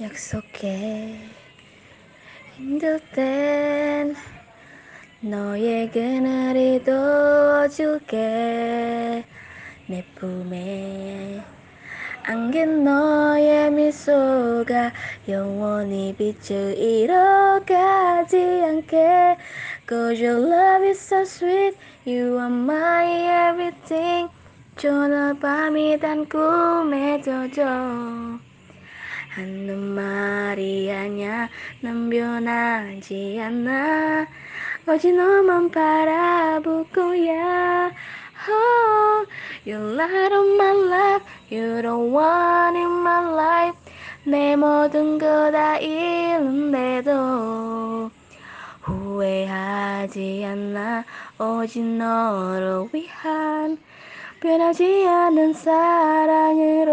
약속해. 힘들 땐 너의 그늘이 도와줄게. 내 품에 안긴 너의 미소가 영원히 빛을 잃어가지 않게. Cause your love is so sweet You are my everything 저녁 밤이 단 꿈에 젖어 하는 말이 아냐 난 변하지 않아. 오직 너만 바라볼 거야 oh, You're light of my life. You're the one in my life. 내 모든 거 다 잃은데도 후회하지 않아. 오직 너를 위한 변하지 않는 사랑으로